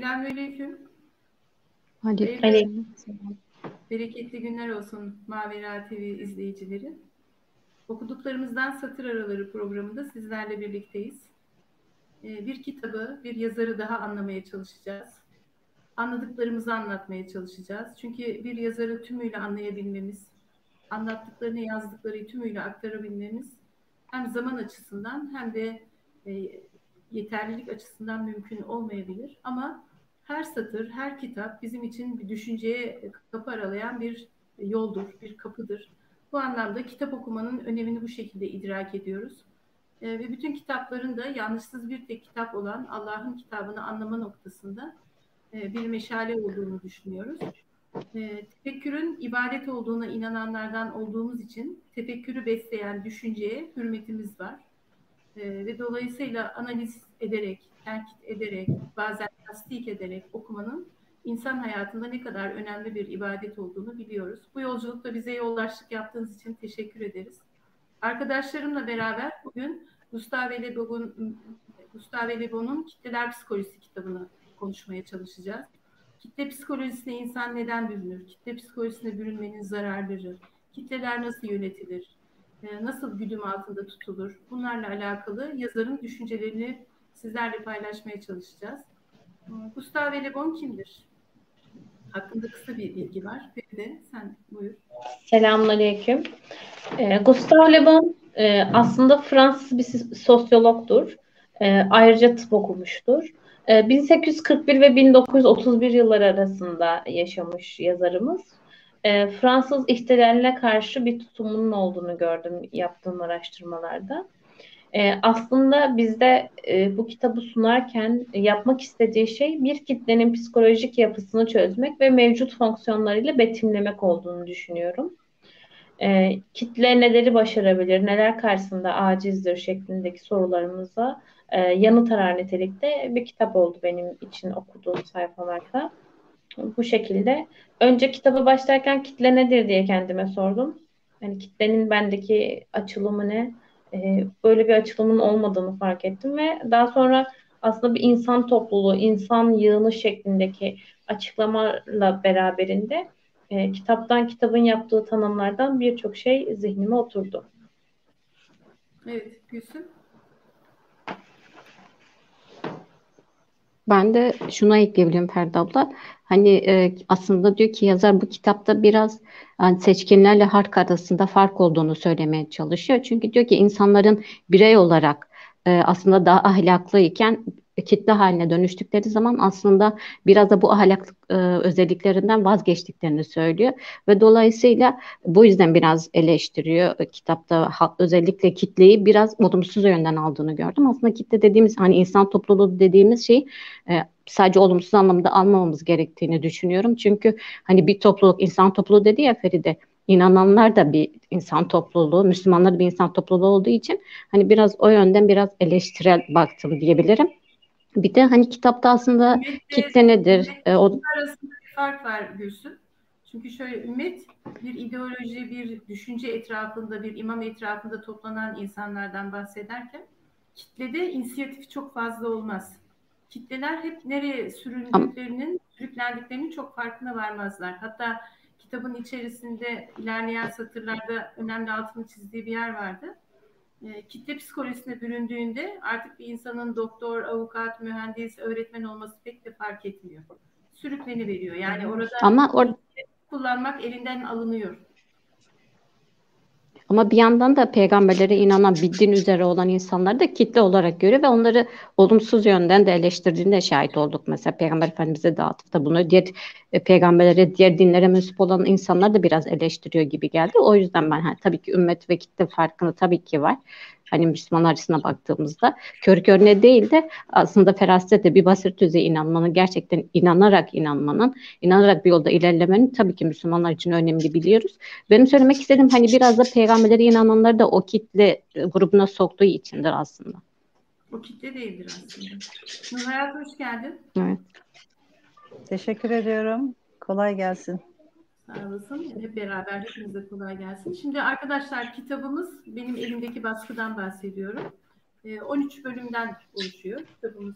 Selamünaleyküm. Aleyküm. Hayırlı, bereketli günler olsun Mavera TV izleyicileri. Okuduklarımızdan Satır Araları programında sizlerle birlikteyiz. Ee, Bir kitabı, bir yazarı daha anlamaya çalışacağız. Anladıklarımızı anlatmaya çalışacağız. Çünkü bir yazarı tümüyle anlayabilmemiz, anlattıklarını, yazdıkları tümüyle aktarabilmemiz hem zaman açısından hem de e, yeterlilik açısından mümkün olmayabilir. Ama her satır, her kitap bizim için bir düşünceye kapı aralayan bir yoldur, bir kapıdır. Bu anlamda kitap okumanın önemini bu şekilde idrak ediyoruz. E, ve bütün kitapların da yanlışsız bir tek kitap olan Allah'ın kitabını anlama noktasında e, bir meşale olduğunu düşünüyoruz. E, tefekkürün ibadet olduğuna inananlardan olduğumuz için tefekkürü besleyen düşünceye hürmetimiz var. E, ve dolayısıyla analiz ederek, tenkit ederek, bazen tasdik ederek okumanın insan hayatında ne kadar önemli bir ibadet olduğunu biliyoruz. Bu yolculukta bize yoldaşlık yaptığınız için teşekkür ederiz. Arkadaşlarımla beraber bugün Gustave Le Bon'un Kitleler Psikolojisi kitabını konuşmaya çalışacağız. Kitle psikolojisine insan neden bürünür? Kitle psikolojisine bürünmenin zararları, kitleler nasıl yönetilir? Ee, nasıl güdüm altında tutulur? Bunlarla alakalı yazarın düşüncelerini sizlerle paylaşmaya çalışacağız. Ee, Gustave Le Bon kimdir? Hakkında kısa bir bilgi var. Feride sen buyur. Selamünaleyküm. Ee, Gustave Le Bon e, aslında Fransız bir sosyologdur. E, ayrıca tıp okumuştur. E, 1841 ve 1931 yılları arasında yaşamış yazarımız. E, Fransız ihtilaline karşı bir tutumunun olduğunu gördüm yaptığım araştırmalarda. E, aslında bizde e, bu kitabı sunarken yapmak istediği şey bir kitlenin psikolojik yapısını çözmek ve mevcut fonksiyonlarıyla betimlemek olduğunu düşünüyorum. E, kitle neleri başarabilir, neler karşısında acizdir şeklindeki sorularımıza e, yanıt arar nitelikte bir kitap oldu benim için okuduğum sayfalarda. Bu şekilde. Önce kitabı başlarken kitle nedir diye kendime sordum. Yani kitlenin bendeki açılımı ne? Ee, böyle bir açılımın olmadığını fark ettim ve daha sonra aslında bir insan topluluğu, insan yığını şeklindeki açıklamalarla beraberinde e, kitaptan kitabın yaptığı tanımlardan birçok şey zihnime oturdu. Evet, Gülsüm. Ben de şuna ekleyebilirim Ferdi abla. Hani e, aslında diyor ki yazar bu kitapta biraz yani seçkinlerle halk arasında fark olduğunu söylemeye çalışıyor. Çünkü diyor ki insanların birey olarak e, aslında daha ahlaklı iken kitle haline dönüştükleri zaman aslında biraz da bu ahlak e, özelliklerinden vazgeçtiklerini söylüyor ve dolayısıyla bu yüzden biraz eleştiriyor e, kitapta özellikle kitleyi biraz olumsuz yönden aldığını gördüm. Aslında kitle dediğimiz hani insan topluluğu dediğimiz şey e, sadece olumsuz anlamda almamamız gerektiğini düşünüyorum. Çünkü hani bir topluluk insan topluluğu dedi ya Feride inananlar da bir insan topluluğu, Müslümanlar da bir insan topluluğu olduğu için hani biraz o yönden biraz eleştirel baktım diyebilirim. Bir de hani kitapta aslında ümmet kitle nedir? E, o arasında bir fark var Gülsün. Çünkü şöyle ümmet bir ideoloji, bir düşünce etrafında, bir imam etrafında toplanan insanlardan bahsederken kitlede inisiyatif çok fazla olmaz. Kitleler hep nereye sürüldüklerinin, sürüklendiklerinin çok farkına varmazlar. Hatta kitabın içerisinde ilerleyen satırlarda önemli altını çizdiği bir yer vardı e, kitle psikolojisine büründüğünde artık bir insanın doktor, avukat, mühendis, öğretmen olması pek de fark etmiyor. Sürükleni veriyor. Yani orada ama or kullanmak elinden alınıyor. Ama bir yandan da peygamberlere inanan, bir din üzere olan insanları da kitle olarak görüyor ve onları olumsuz yönden de eleştirdiğinde şahit olduk. Mesela Peygamber Efendimiz'e atıfta bunu diğer e, peygamberlere, diğer dinlere mensup olan insanlar da biraz eleştiriyor gibi geldi. O yüzden ben hani, tabii ki ümmet ve kitle farkını tabii ki var hani Müslüman açısına baktığımızda kör körüne değil de aslında ferasete bir basit düzey inanmanın gerçekten inanarak inanmanın inanarak bir yolda ilerlemenin tabii ki Müslümanlar için önemli biliyoruz. Benim söylemek istediğim hani biraz da peygamberlere inananları da o kitle grubuna soktuğu içindir aslında. O kitle değildir aslında. Nur Hayat hoş geldin. Evet. Teşekkür ediyorum. Kolay gelsin. Sağ olasın. Hep beraber hepinize kolay gelsin. Şimdi arkadaşlar kitabımız benim elimdeki baskıdan bahsediyorum. 13 ee, bölümden oluşuyor kitabımız.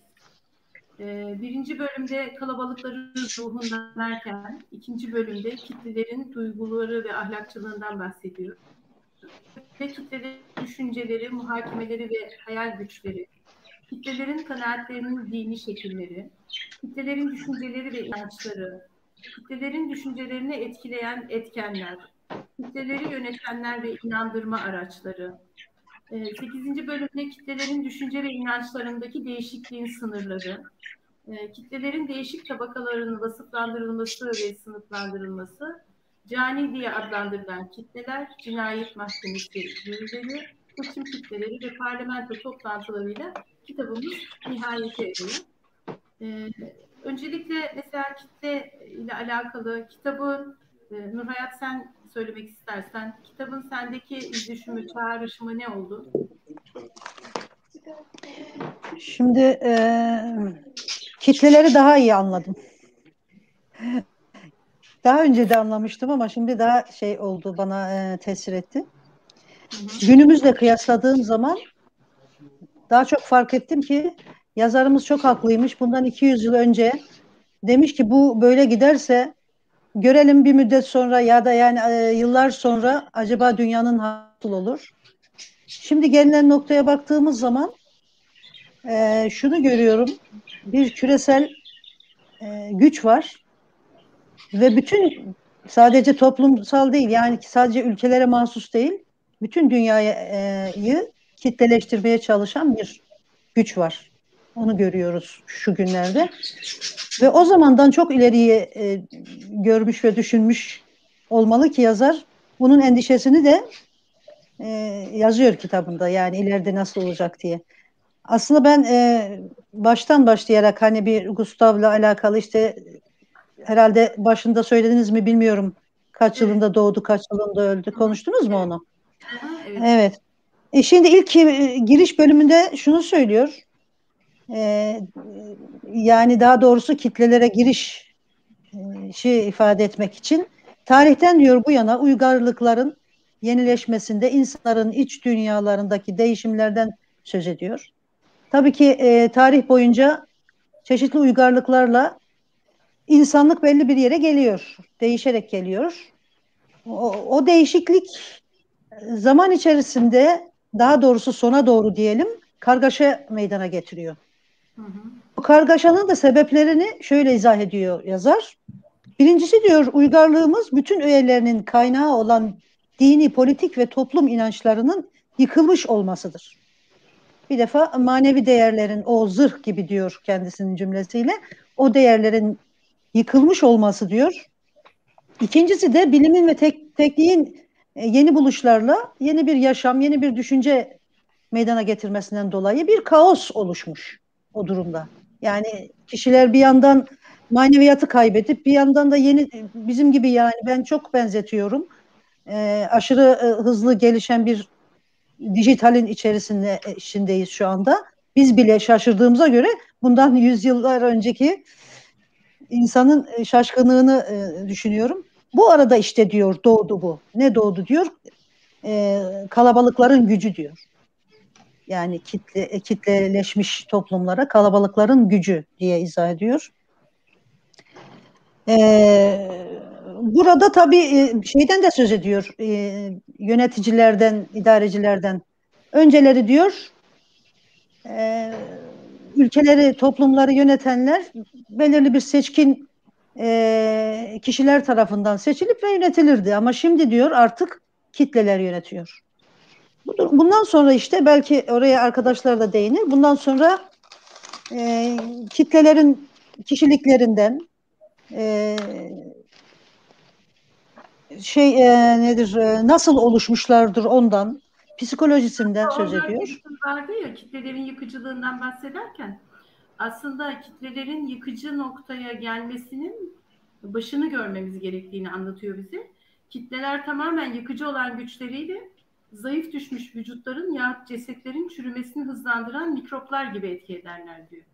Ee, birinci bölümde kalabalıkların ruhundan derken, ikinci bölümde kitlelerin duyguları ve ahlakçılığından bahsediyor. Ve kitlelerin düşünceleri, muhakemeleri ve hayal güçleri, kitlelerin kanaatlerinin dini şekilleri, kitlelerin düşünceleri ve inançları, kitlelerin düşüncelerini etkileyen etkenler, kitleleri yönetenler ve inandırma araçları, 8. Ee, bölümde kitlelerin düşünce ve inançlarındaki değişikliğin sınırları, ee, kitlelerin değişik tabakalarının vasıflandırılması ve sınıflandırılması, cani diye adlandırılan kitleler, cinayet mahkemesi yürürleri, seçim kitleleri ve parlamento toplantılarıyla kitabımız nihayete eriyor. Öncelikle mesela kitle ile alakalı kitabın e, Nurhayat sen söylemek istersen kitabın sendeki izdüşümü, çağrışımı ne oldu? Şimdi e, kitleleri daha iyi anladım. Daha önce de anlamıştım ama şimdi daha şey oldu bana e, tesir etti. Günümüzle kıyasladığım zaman daha çok fark ettim ki yazarımız çok haklıymış. Bundan 200 yıl önce demiş ki bu böyle giderse görelim bir müddet sonra ya da yani e, yıllar sonra acaba dünyanın nasıl olur? Şimdi gelinen noktaya baktığımız zaman e, şunu görüyorum. Bir küresel e, güç var ve bütün sadece toplumsal değil yani sadece ülkelere mahsus değil bütün dünyayı kitleleştirmeye çalışan bir güç var. Onu görüyoruz şu günlerde. Ve o zamandan çok ileriye e, görmüş ve düşünmüş olmalı ki yazar. Bunun endişesini de e, yazıyor kitabında yani ileride nasıl olacak diye. Aslında ben e, baştan başlayarak hani bir Gustav'la alakalı işte herhalde başında söylediniz mi bilmiyorum. Kaç yılında doğdu, kaç yılında öldü. Konuştunuz mu onu? Evet. evet. E şimdi ilk e, giriş bölümünde şunu söylüyor. E, yani daha doğrusu kitlelere giriş e, şey ifade etmek için tarihten diyor bu yana uygarlıkların yenileşmesinde insanların iç dünyalarındaki değişimlerden söz ediyor. Tabii ki e, tarih boyunca çeşitli uygarlıklarla insanlık belli bir yere geliyor, değişerek geliyor. O, o değişiklik zaman içerisinde daha doğrusu sona doğru diyelim kargaşa meydana getiriyor. Hı. Bu kargaşanın da sebeplerini şöyle izah ediyor yazar. Birincisi diyor uygarlığımız bütün üyelerinin kaynağı olan dini, politik ve toplum inançlarının yıkılmış olmasıdır. Bir defa manevi değerlerin o zırh gibi diyor kendisinin cümlesiyle o değerlerin yıkılmış olması diyor. İkincisi de bilimin ve tek, tekniğin e, yeni buluşlarla yeni bir yaşam, yeni bir düşünce meydana getirmesinden dolayı bir kaos oluşmuş o durumda. Yani kişiler bir yandan maneviyatı kaybedip bir yandan da yeni bizim gibi yani ben çok benzetiyorum. E, aşırı e, hızlı gelişen bir dijitalin içerisinde e, içindeyiz şu anda. Biz bile şaşırdığımıza göre bundan yüzyıllar önceki insanın e, şaşkınlığını e, düşünüyorum. Bu arada işte diyor doğdu bu. Ne doğdu diyor? E, kalabalıkların gücü diyor. Yani kitle e, kitleleşmiş toplumlara kalabalıkların gücü diye izah ediyor. E, burada tabii e, şeyden de söz ediyor. E, yöneticilerden, idarecilerden. Önceleri diyor e, ülkeleri, toplumları yönetenler belirli bir seçkin e, kişiler tarafından seçilip ve yönetilirdi. Ama şimdi diyor artık kitleler yönetiyor. Bundan sonra işte belki oraya arkadaşlar da değinir. Bundan sonra e, kitlelerin kişiliklerinden e, şey e, nedir e, nasıl oluşmuşlardır ondan psikolojisinden söz ediyor. Vardı ya kitlelerin yıkıcılığından bahsederken aslında kitlelerin yıkıcı noktaya gelmesinin başını görmemiz gerektiğini anlatıyor bize. Kitleler tamamen yıkıcı olan güçleriyle zayıf düşmüş vücutların ya cesetlerin çürümesini hızlandıran mikroplar gibi etki ederler diyor.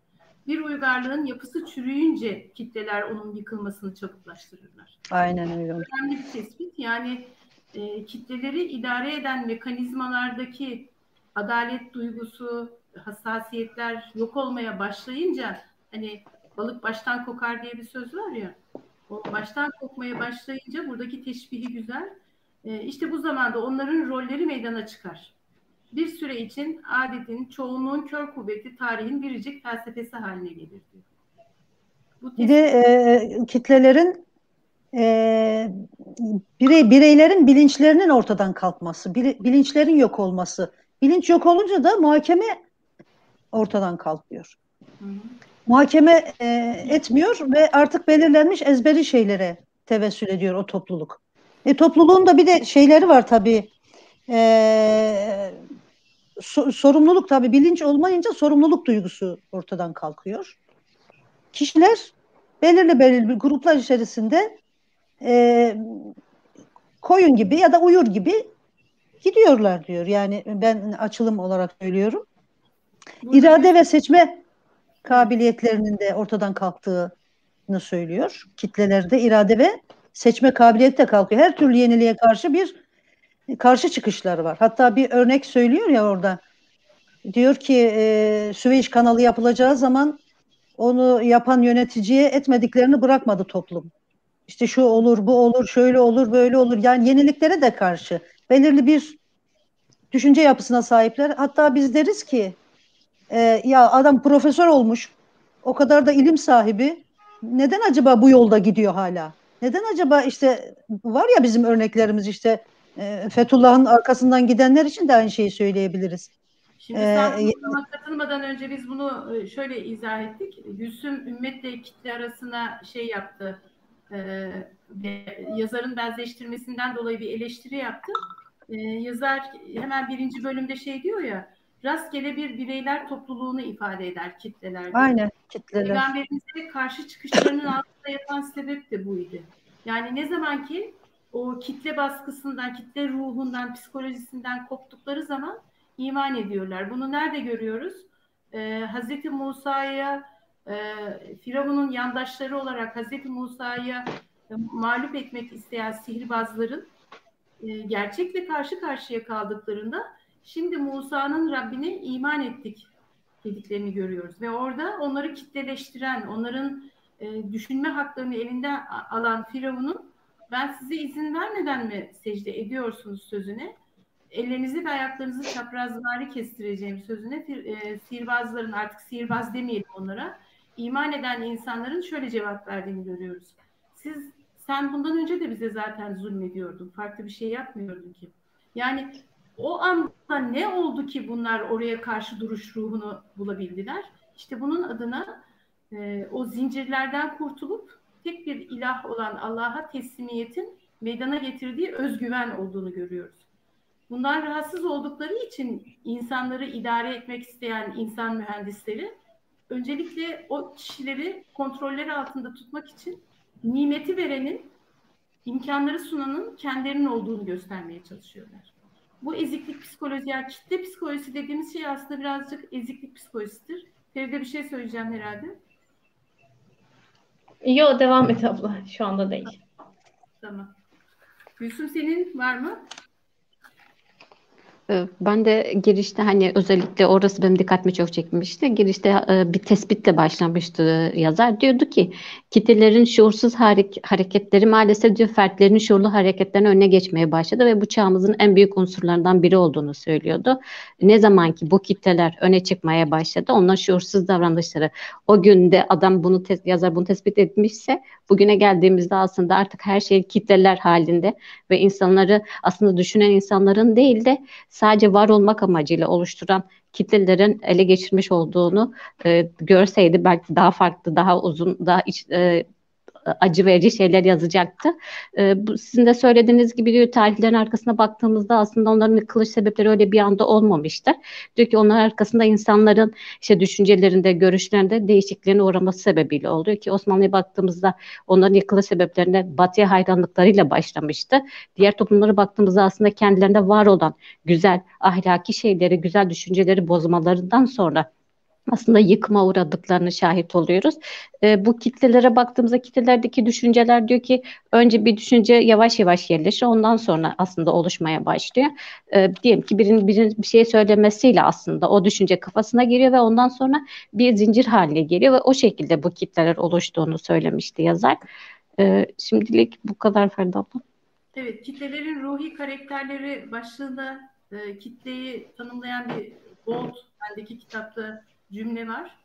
Bir uygarlığın yapısı çürüyünce kitleler onun yıkılmasını çabuklaştırırlar. Aynen öyle. Önemli bir tespit. Yani e, kitleleri idare eden mekanizmalardaki adalet duygusu, hassasiyetler yok olmaya başlayınca Hani balık baştan kokar diye bir söz var ya. O baştan kokmaya başlayınca buradaki teşbihi güzel. E, işte bu zamanda onların rolleri meydana çıkar. Bir süre için adetin, çoğunluğun kör kuvveti tarihin biricik felsefesi haline gelir diyor. Bu bir de e, kitlelerin e, birey bireylerin bilinçlerinin ortadan kalkması, bilinçlerin yok olması. Bilinç yok olunca da muhakeme ortadan kalkıyor. Hı hı. Muhakeme e, etmiyor ve artık belirlenmiş ezberi şeylere tevessül ediyor o topluluk. E, topluluğun da bir de şeyleri var tabii. E, so, sorumluluk tabii bilinç olmayınca sorumluluk duygusu ortadan kalkıyor. Kişiler belirli belirli gruplar içerisinde e, koyun gibi ya da uyur gibi gidiyorlar diyor. Yani ben açılım olarak söylüyorum. İrade ve seçme kabiliyetlerinin de ortadan kalktığını söylüyor. Kitlelerde irade ve seçme kabiliyeti de kalkıyor. Her türlü yeniliğe karşı bir karşı çıkışları var. Hatta bir örnek söylüyor ya orada. Diyor ki e, Süveyş kanalı yapılacağı zaman onu yapan yöneticiye etmediklerini bırakmadı toplum. İşte şu olur, bu olur, şöyle olur, böyle olur. Yani yeniliklere de karşı belirli bir düşünce yapısına sahipler. Hatta biz deriz ki e, ya adam profesör olmuş, o kadar da ilim sahibi. Neden acaba bu yolda gidiyor hala? Neden acaba işte var ya bizim örneklerimiz işte e, Fethullah'ın arkasından gidenler için de aynı şeyi söyleyebiliriz. Şimdi ee, sen programa katılmadan önce biz bunu e, şöyle izah ettik. Gülsüm ümmetle kitle arasına şey yaptı. E, yazarın benzeştirmesinden dolayı bir eleştiri yaptı. E, yazar hemen birinci bölümde şey diyor ya rastgele bir bireyler topluluğunu ifade eder kitleler. Aynen kitleler. Peygamberimize karşı çıkışlarının altında yatan sebep de buydu. Yani ne zaman ki o kitle baskısından, kitle ruhundan, psikolojisinden koptukları zaman iman ediyorlar. Bunu nerede görüyoruz? Ee, Hazreti Musa'ya e, Firavun'un yandaşları olarak Hazreti Musa'ya e, mağlup etmek isteyen sihirbazların e, gerçekle karşı karşıya kaldıklarında şimdi Musa'nın Rabbine iman ettik dediklerini görüyoruz. Ve orada onları kitleleştiren, onların e, düşünme haklarını elinden alan Firavun'un ben size izin vermeden mi secde ediyorsunuz sözüne ellerinizi ve ayaklarınızı çaprazvari kestireceğim sözüne e, sihirbazların artık sihirbaz demeyelim onlara iman eden insanların şöyle cevap verdiğini görüyoruz. Siz sen bundan önce de bize zaten zulmediyordun. Farklı bir şey yapmıyordun ki. Yani o anda ne oldu ki bunlar oraya karşı duruş ruhunu bulabildiler? İşte bunun adına e, o zincirlerden kurtulup tek bir ilah olan Allah'a teslimiyetin meydana getirdiği özgüven olduğunu görüyoruz. Bundan rahatsız oldukları için insanları idare etmek isteyen insan mühendisleri öncelikle o kişileri kontrolleri altında tutmak için nimeti verenin, imkanları sunanın kendilerinin olduğunu göstermeye çalışıyorlar. Bu eziklik psikoloji, yani kitle psikolojisi dediğimiz şey aslında birazcık eziklik psikolojisidir. Feride bir şey söyleyeceğim herhalde. Yok devam et abla. Şu anda değil. Tamam. Gülsüm senin var mı? Ee, ben de girişte hani özellikle orası benim dikkatimi çok çekmişti. Girişte e, bir tespitle başlamıştı yazar. Diyordu ki kitlelerin şuursuz hareketleri maalesef diyor fertlerin şuurlu hareketlerine önüne geçmeye başladı ve bu çağımızın en büyük unsurlarından biri olduğunu söylüyordu. Ne zaman ki bu kitleler öne çıkmaya başladı onların şuursuz davranışları o günde adam bunu yazar bunu tespit etmişse bugüne geldiğimizde aslında artık her şey kitleler halinde ve insanları aslında düşünen insanların değil de sadece var olmak amacıyla oluşturan kitlelerin ele geçirmiş olduğunu e, görseydi belki daha farklı, daha uzun, daha iç, e, acı verici şeyler yazacaktı. E, bu, sizin de söylediğiniz gibi diyor tarihlerin arkasına baktığımızda aslında onların yıkılış sebepleri öyle bir anda olmamıştır. Diyor ki onlar arkasında insanların işte düşüncelerinde, görüşlerinde değişikliğine uğraması sebebiyle oluyor ki Osmanlı'ya baktığımızda onların yıkılış sebeplerinde batıya hayranlıklarıyla başlamıştı. Diğer toplumlara baktığımızda aslında kendilerinde var olan güzel ahlaki şeyleri, güzel düşünceleri bozmalarından sonra aslında yıkma uğradıklarını şahit oluyoruz. E, bu kitlelere baktığımızda kitlelerdeki düşünceler diyor ki önce bir düşünce yavaş yavaş yerleşir ondan sonra aslında oluşmaya başlıyor. E, diyelim ki birinin, birinin bir şey söylemesiyle aslında o düşünce kafasına giriyor ve ondan sonra bir zincir haline geliyor ve o şekilde bu kitleler oluştuğunu söylemişti yazar. E, şimdilik bu kadar Ferda abla. Evet, kitlelerin ruhi karakterleri başlığında e, kitleyi tanımlayan bir bold bendeki kitapta cümle var.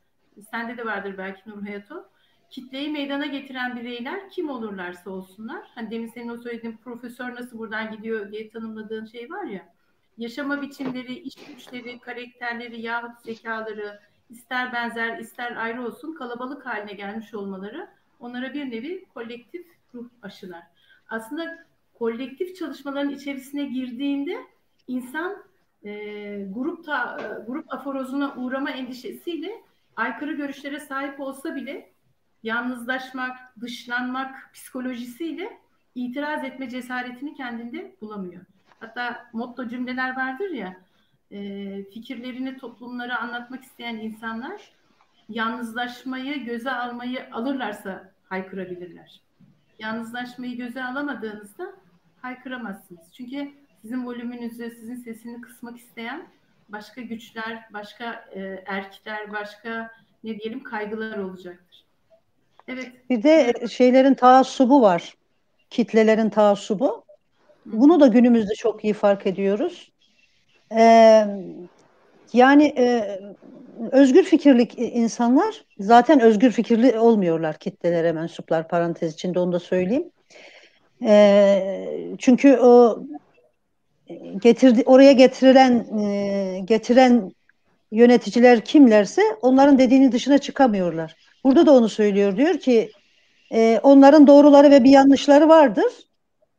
Sende de vardır belki Nur Hayato. Kitleyi meydana getiren bireyler kim olurlarsa olsunlar. Hani demin senin o söylediğin profesör nasıl buradan gidiyor diye tanımladığın şey var ya. Yaşama biçimleri, iş güçleri, karakterleri yahut zekaları ister benzer ister ayrı olsun kalabalık haline gelmiş olmaları onlara bir nevi kolektif ruh aşılar. Aslında kolektif çalışmaların içerisine girdiğinde insan e, grup ta, e, grup aforozuna uğrama endişesiyle aykırı görüşlere sahip olsa bile yalnızlaşmak, dışlanmak psikolojisiyle itiraz etme cesaretini kendinde bulamıyor. Hatta motto cümleler vardır ya, e, fikirlerini toplumlara anlatmak isteyen insanlar yalnızlaşmayı göze almayı alırlarsa haykırabilirler. Yalnızlaşmayı göze alamadığınızda haykıramazsınız. Çünkü sizin volümünüzü, sizin sesini kısmak isteyen başka güçler, başka e, erkekler, başka ne diyelim kaygılar olacaktır. Evet. Bir de şeylerin taassubu var. Kitlelerin taassubu. Bunu da günümüzde çok iyi fark ediyoruz. Ee, yani e, özgür fikirlik insanlar zaten özgür fikirli olmuyorlar kitlelere mensuplar parantez içinde onu da söyleyeyim. E, çünkü o getirdi oraya getirilen e, getiren yöneticiler kimlerse onların dediğinin dışına çıkamıyorlar. Burada da onu söylüyor diyor ki e, onların doğruları ve bir yanlışları vardır.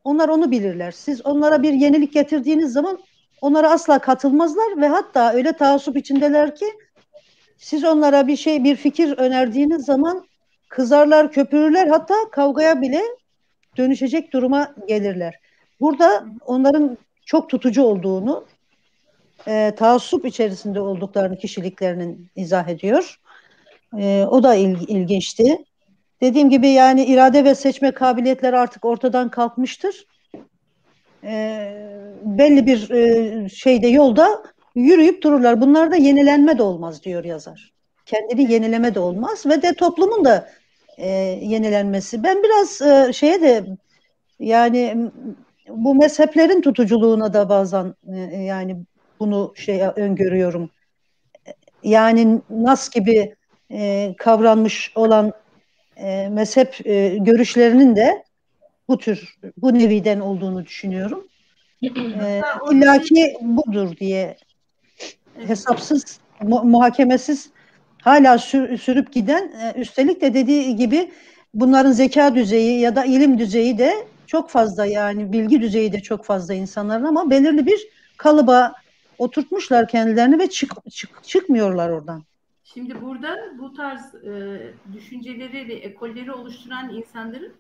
Onlar onu bilirler. Siz onlara bir yenilik getirdiğiniz zaman onlara asla katılmazlar ve hatta öyle taassup içindeler ki siz onlara bir şey bir fikir önerdiğiniz zaman kızarlar, köpürürler hatta kavgaya bile dönüşecek duruma gelirler. Burada onların çok tutucu olduğunu, e, taassup içerisinde olduklarını kişiliklerinin izah ediyor. E, o da il, ilginçti. Dediğim gibi yani irade ve seçme kabiliyetleri artık ortadan kalkmıştır. E, belli bir e, şeyde yolda yürüyüp dururlar. Bunlarda yenilenme de olmaz diyor yazar. Kendini yenileme de olmaz ve de toplumun da e, yenilenmesi. Ben biraz e, şeye de yani bu mezheplerin tutuculuğuna da bazen e, yani bunu şey öngörüyorum. Yani Nas gibi e, kavranmış olan e, mezhep e, görüşlerinin de bu tür bu neviden olduğunu düşünüyorum. E, illaki budur diye hesapsız, mu- muhakemesiz hala sür, sürüp giden e, üstelik de dediği gibi bunların zeka düzeyi ya da ilim düzeyi de çok fazla yani bilgi düzeyi de çok fazla insanların ama belirli bir kalıba oturtmuşlar kendilerini ve çık, çık, çıkmıyorlar oradan. Şimdi burada bu tarz e, düşünceleri ve ekolleri oluşturan insanların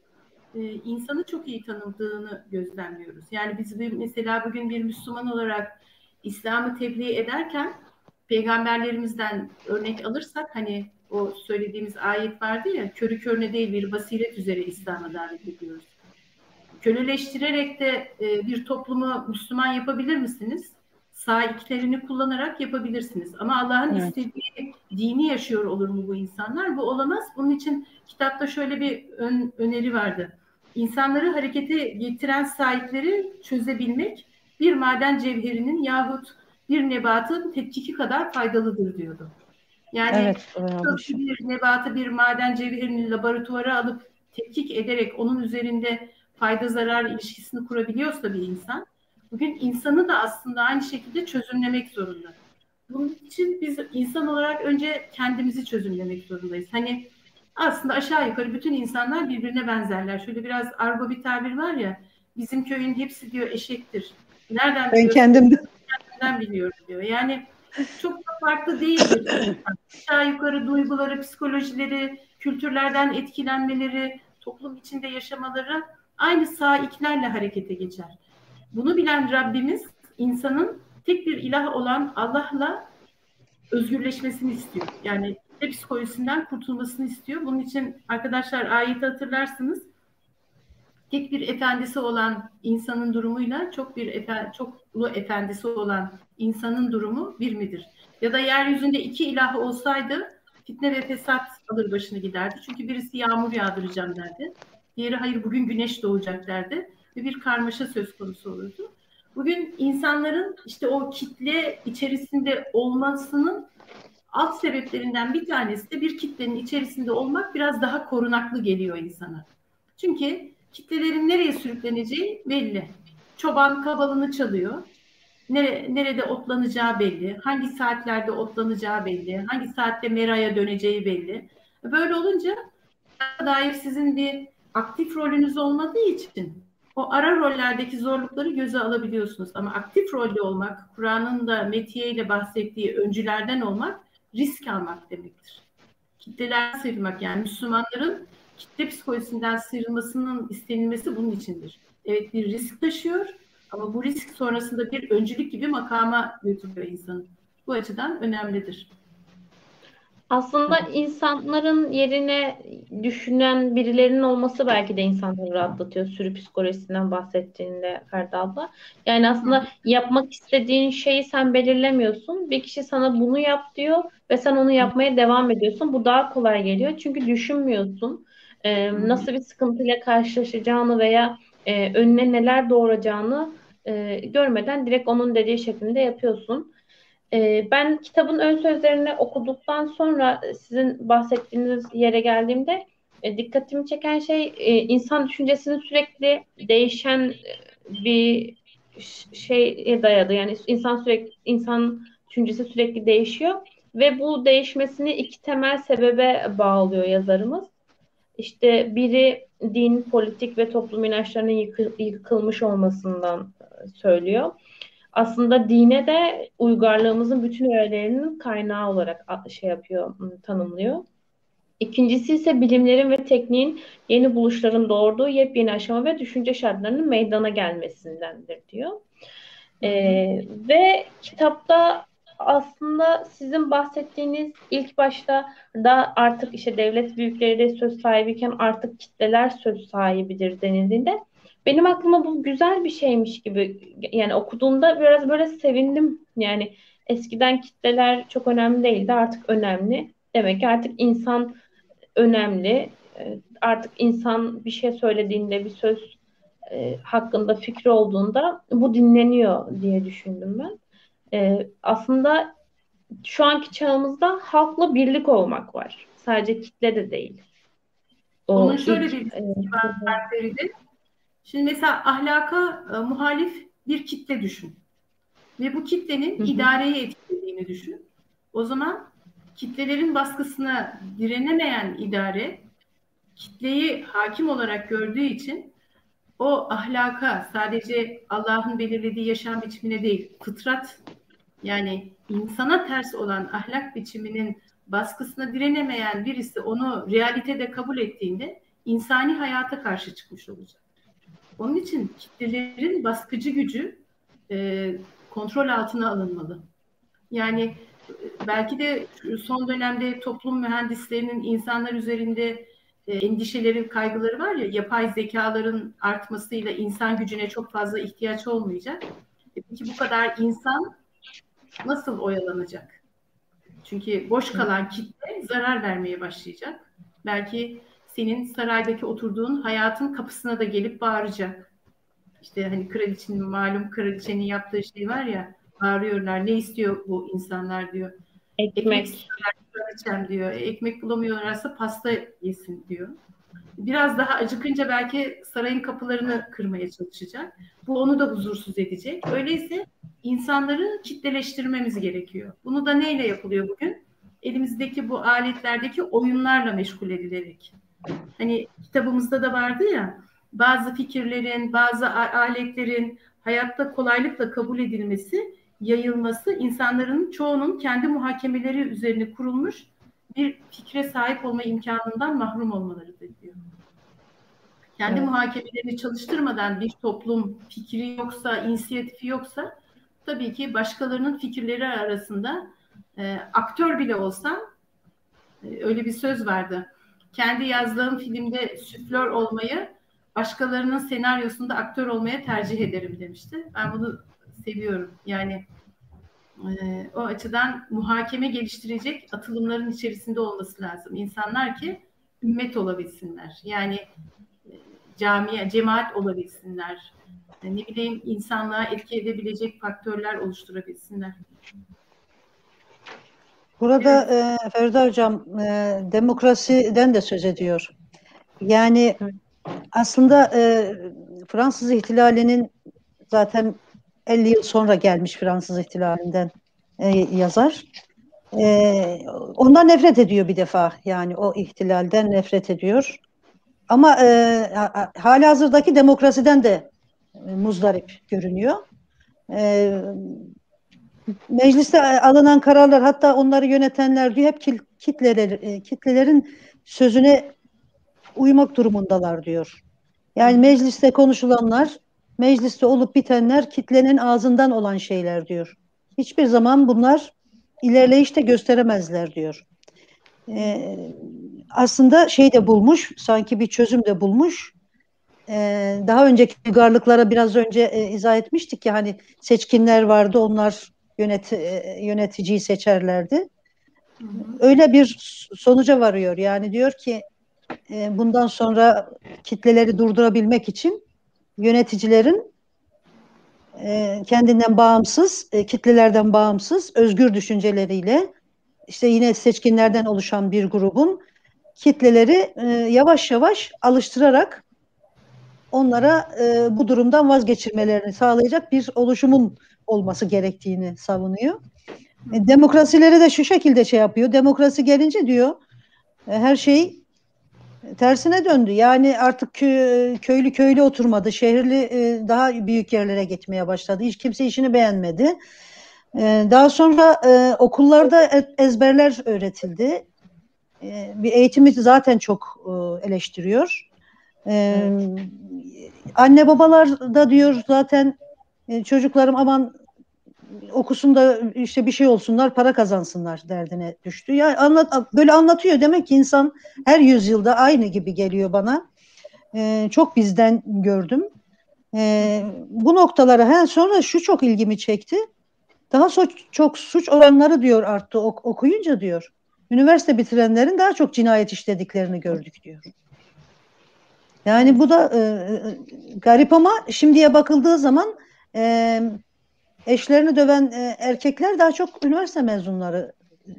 e, insanı çok iyi tanıdığını gözlemliyoruz. Yani biz bir, mesela bugün bir Müslüman olarak İslam'ı tebliğ ederken peygamberlerimizden örnek alırsak hani o söylediğimiz ayet vardı ya körü körüne değil bir basiret üzere İslam'a davet ediyoruz. Köleleştirerek de e, bir toplumu Müslüman yapabilir misiniz? Saiklerini kullanarak yapabilirsiniz. Ama Allah'ın evet. istediği dini yaşıyor olur mu bu insanlar? Bu olamaz. Bunun için kitapta şöyle bir ön, öneri vardı. İnsanları harekete getiren sahipleri çözebilmek bir maden cevherinin yahut bir nebatın tetkiki kadar faydalıdır diyordu. Yani evet, bir nebatı bir maden cevherini laboratuvara alıp tetkik ederek onun üzerinde fayda zarar ilişkisini kurabiliyorsa bir insan bugün insanı da aslında aynı şekilde çözümlemek zorunda. Bunun için biz insan olarak önce kendimizi çözümlemek zorundayız. Hani aslında aşağı yukarı bütün insanlar birbirine benzerler. Şöyle biraz argo bir tabir var ya bizim köyün hepsi diyor eşektir. Nereden ben kendim kendimden biliyorum diyor. Yani çok da farklı değildir. aşağı yukarı duyguları, psikolojileri, kültürlerden etkilenmeleri, toplum içinde yaşamaları aynı saiklerle harekete geçer. Bunu bilen Rabbimiz insanın tek bir ilah olan Allah'la özgürleşmesini istiyor. Yani kitle psikolojisinden kurtulmasını istiyor. Bunun için arkadaşlar ayeti hatırlarsınız. Tek bir efendisi olan insanın durumuyla çok bir efe, çoklu efendisi olan insanın durumu bir midir? Ya da yeryüzünde iki ilah olsaydı fitne ve fesat alır başını giderdi. Çünkü birisi yağmur yağdıracağım derdi. Diğeri hayır bugün güneş doğacak derdi. Ve bir karmaşa söz konusu olurdu. Bugün insanların işte o kitle içerisinde olmasının alt sebeplerinden bir tanesi de bir kitlenin içerisinde olmak biraz daha korunaklı geliyor insana. Çünkü kitlelerin nereye sürükleneceği belli. Çoban kabalını çalıyor. Nere, nerede otlanacağı belli. Hangi saatlerde otlanacağı belli. Hangi saatte meraya döneceği belli. Böyle olunca dair sizin bir aktif rolünüz olmadığı için o ara rollerdeki zorlukları göze alabiliyorsunuz. Ama aktif rolde olmak, Kur'an'ın da Metiye ile bahsettiği öncülerden olmak risk almak demektir. Kitleler sıyrılmak yani Müslümanların kitle psikolojisinden sıyrılmasının istenilmesi bunun içindir. Evet bir risk taşıyor ama bu risk sonrasında bir öncülük gibi makama götürüyor insanı. Bu açıdan önemlidir. Aslında insanların yerine düşünen birilerinin olması belki de insanları rahatlatıyor. Sürü psikolojisinden bahsettiğinde Ferda abla. Yani aslında yapmak istediğin şeyi sen belirlemiyorsun. Bir kişi sana bunu yap diyor ve sen onu yapmaya devam ediyorsun. Bu daha kolay geliyor. Çünkü düşünmüyorsun. Ee, nasıl bir sıkıntıyla karşılaşacağını veya e, önüne neler doğuracağını e, görmeden direkt onun dediği şeklinde yapıyorsun. E, ben kitabın ön sözlerini okuduktan sonra sizin bahsettiğiniz yere geldiğimde e, dikkatimi çeken şey e, insan düşüncesinin sürekli değişen bir şeye dayadı. Yani insan sürekli insan düşüncesi sürekli değişiyor ve bu değişmesini iki temel sebebe bağlıyor yazarımız. İşte biri din, politik ve toplum inançlarının yıkı, yıkılmış olmasından söylüyor aslında dine de uygarlığımızın bütün öğelerinin kaynağı olarak şey yapıyor, tanımlıyor. İkincisi ise bilimlerin ve tekniğin yeni buluşların doğurduğu yepyeni aşama ve düşünce şartlarının meydana gelmesindendir diyor. Ee, ve kitapta aslında sizin bahsettiğiniz ilk başta da artık işte devlet büyükleri de söz sahibiyken artık kitleler söz sahibidir denildiğinde benim aklıma bu güzel bir şeymiş gibi yani okuduğumda biraz böyle sevindim. Yani eskiden kitleler çok önemli değildi artık önemli. Demek ki artık insan önemli. Ee, artık insan bir şey söylediğinde bir söz e, hakkında fikri olduğunda bu dinleniyor diye düşündüm ben. E, aslında şu anki çağımızda halkla birlik olmak var. Sadece kitle de değil. O Onun şöyle ilk, bir e, var Feride. Şimdi mesela ahlaka e, muhalif bir kitle düşün. Ve bu kitlenin hı hı. idareyi etkilediğini düşün. O zaman kitlelerin baskısına direnemeyen idare kitleyi hakim olarak gördüğü için o ahlaka sadece Allah'ın belirlediği yaşam biçimine değil, fıtrat yani insana ters olan ahlak biçiminin baskısına direnemeyen birisi onu realitede kabul ettiğinde insani hayata karşı çıkmış olacak. Onun için kitlelerin baskıcı gücü e, kontrol altına alınmalı. Yani e, belki de son dönemde toplum mühendislerinin insanlar üzerinde e, endişeleri, kaygıları var ya, yapay zekaların artmasıyla insan gücüne çok fazla ihtiyaç olmayacak. E, peki bu kadar insan nasıl oyalanacak? Çünkü boş kalan kitle zarar vermeye başlayacak. Belki senin saraydaki oturduğun hayatın kapısına da gelip bağıracak. İşte hani kraliçenin malum kraliçenin yaptığı şey var ya bağırıyorlar ne istiyor bu insanlar diyor. Ekmek. Ekmek diyor. E, ekmek bulamıyorlarsa pasta yesin diyor. Biraz daha acıkınca belki sarayın kapılarını kırmaya çalışacak. Bu onu da huzursuz edecek. Öyleyse insanları kitleleştirmemiz gerekiyor. Bunu da neyle yapılıyor bugün? Elimizdeki bu aletlerdeki oyunlarla meşgul edilerek. Hani kitabımızda da vardı ya bazı fikirlerin, bazı aletlerin hayatta kolaylıkla kabul edilmesi, yayılması insanların çoğunun kendi muhakemeleri üzerine kurulmuş bir fikre sahip olma imkanından mahrum olmalarıdır diyor. Kendi evet. muhakemelerini çalıştırmadan bir toplum fikri yoksa, inisiyatifi yoksa tabii ki başkalarının fikirleri arasında e, aktör bile olsam e, öyle bir söz vardı. Kendi yazdığım filmde süflör olmayı başkalarının senaryosunda aktör olmaya tercih ederim demişti. Ben bunu seviyorum. Yani e, o açıdan muhakeme geliştirecek atılımların içerisinde olması lazım. İnsanlar ki ümmet olabilsinler. Yani e, camiye, cemaat olabilsinler. E, ne bileyim insanlığa etki edebilecek faktörler oluşturabilsinler. Burada evet. e, Feride Hocam e, demokrasiden de söz ediyor. Yani aslında e, Fransız ihtilalinin zaten 50 yıl sonra gelmiş Fransız ihtilalinden e, yazar. E, ondan nefret ediyor bir defa. Yani o ihtilalden nefret ediyor. Ama e, hali hazırdaki demokrasiden de e, muzdarip görünüyor. E, mecliste alınan kararlar hatta onları yönetenler diyor hep kitleler, e, kitlelerin sözüne uymak durumundalar diyor. Yani mecliste konuşulanlar, mecliste olup bitenler kitlenin ağzından olan şeyler diyor. Hiçbir zaman bunlar ilerleyişte gösteremezler diyor. Ee, aslında şey de bulmuş, sanki bir çözüm de bulmuş. Ee, daha önceki uygarlıklara biraz önce e, izah etmiştik ya hani seçkinler vardı, onlar yönet, e, yöneticiyi seçerlerdi. Öyle bir sonuca varıyor. Yani diyor ki e, bundan sonra kitleleri durdurabilmek için yöneticilerin e, kendinden bağımsız, e, kitlelerden bağımsız, özgür düşünceleriyle işte yine seçkinlerden oluşan bir grubun kitleleri e, yavaş yavaş alıştırarak onlara e, bu durumdan vazgeçirmelerini sağlayacak bir oluşumun olması gerektiğini savunuyor. E, demokrasileri de şu şekilde şey yapıyor. Demokrasi gelince diyor e, her şey tersine döndü. Yani artık köylü köylü oturmadı. Şehirli e, daha büyük yerlere gitmeye başladı. Hiç kimse işini beğenmedi. E, daha sonra e, okullarda ezberler öğretildi. Bir eğitimi zaten çok eleştiriyor. Anne babalar da diyor zaten çocuklarım aman okusun da işte bir şey olsunlar, para kazansınlar derdine düştü. Ya anlat böyle anlatıyor demek ki insan her yüzyılda aynı gibi geliyor bana. Ee, çok bizden gördüm. Ee, bu noktalara he, sonra şu çok ilgimi çekti. Daha so çok suç oranları diyor arttı ok okuyunca diyor. Üniversite bitirenlerin daha çok cinayet işlediklerini gördük diyor. Yani bu da e, e garip ama şimdiye bakıldığı zaman e, eşlerini döven e, erkekler daha çok üniversite mezunları e,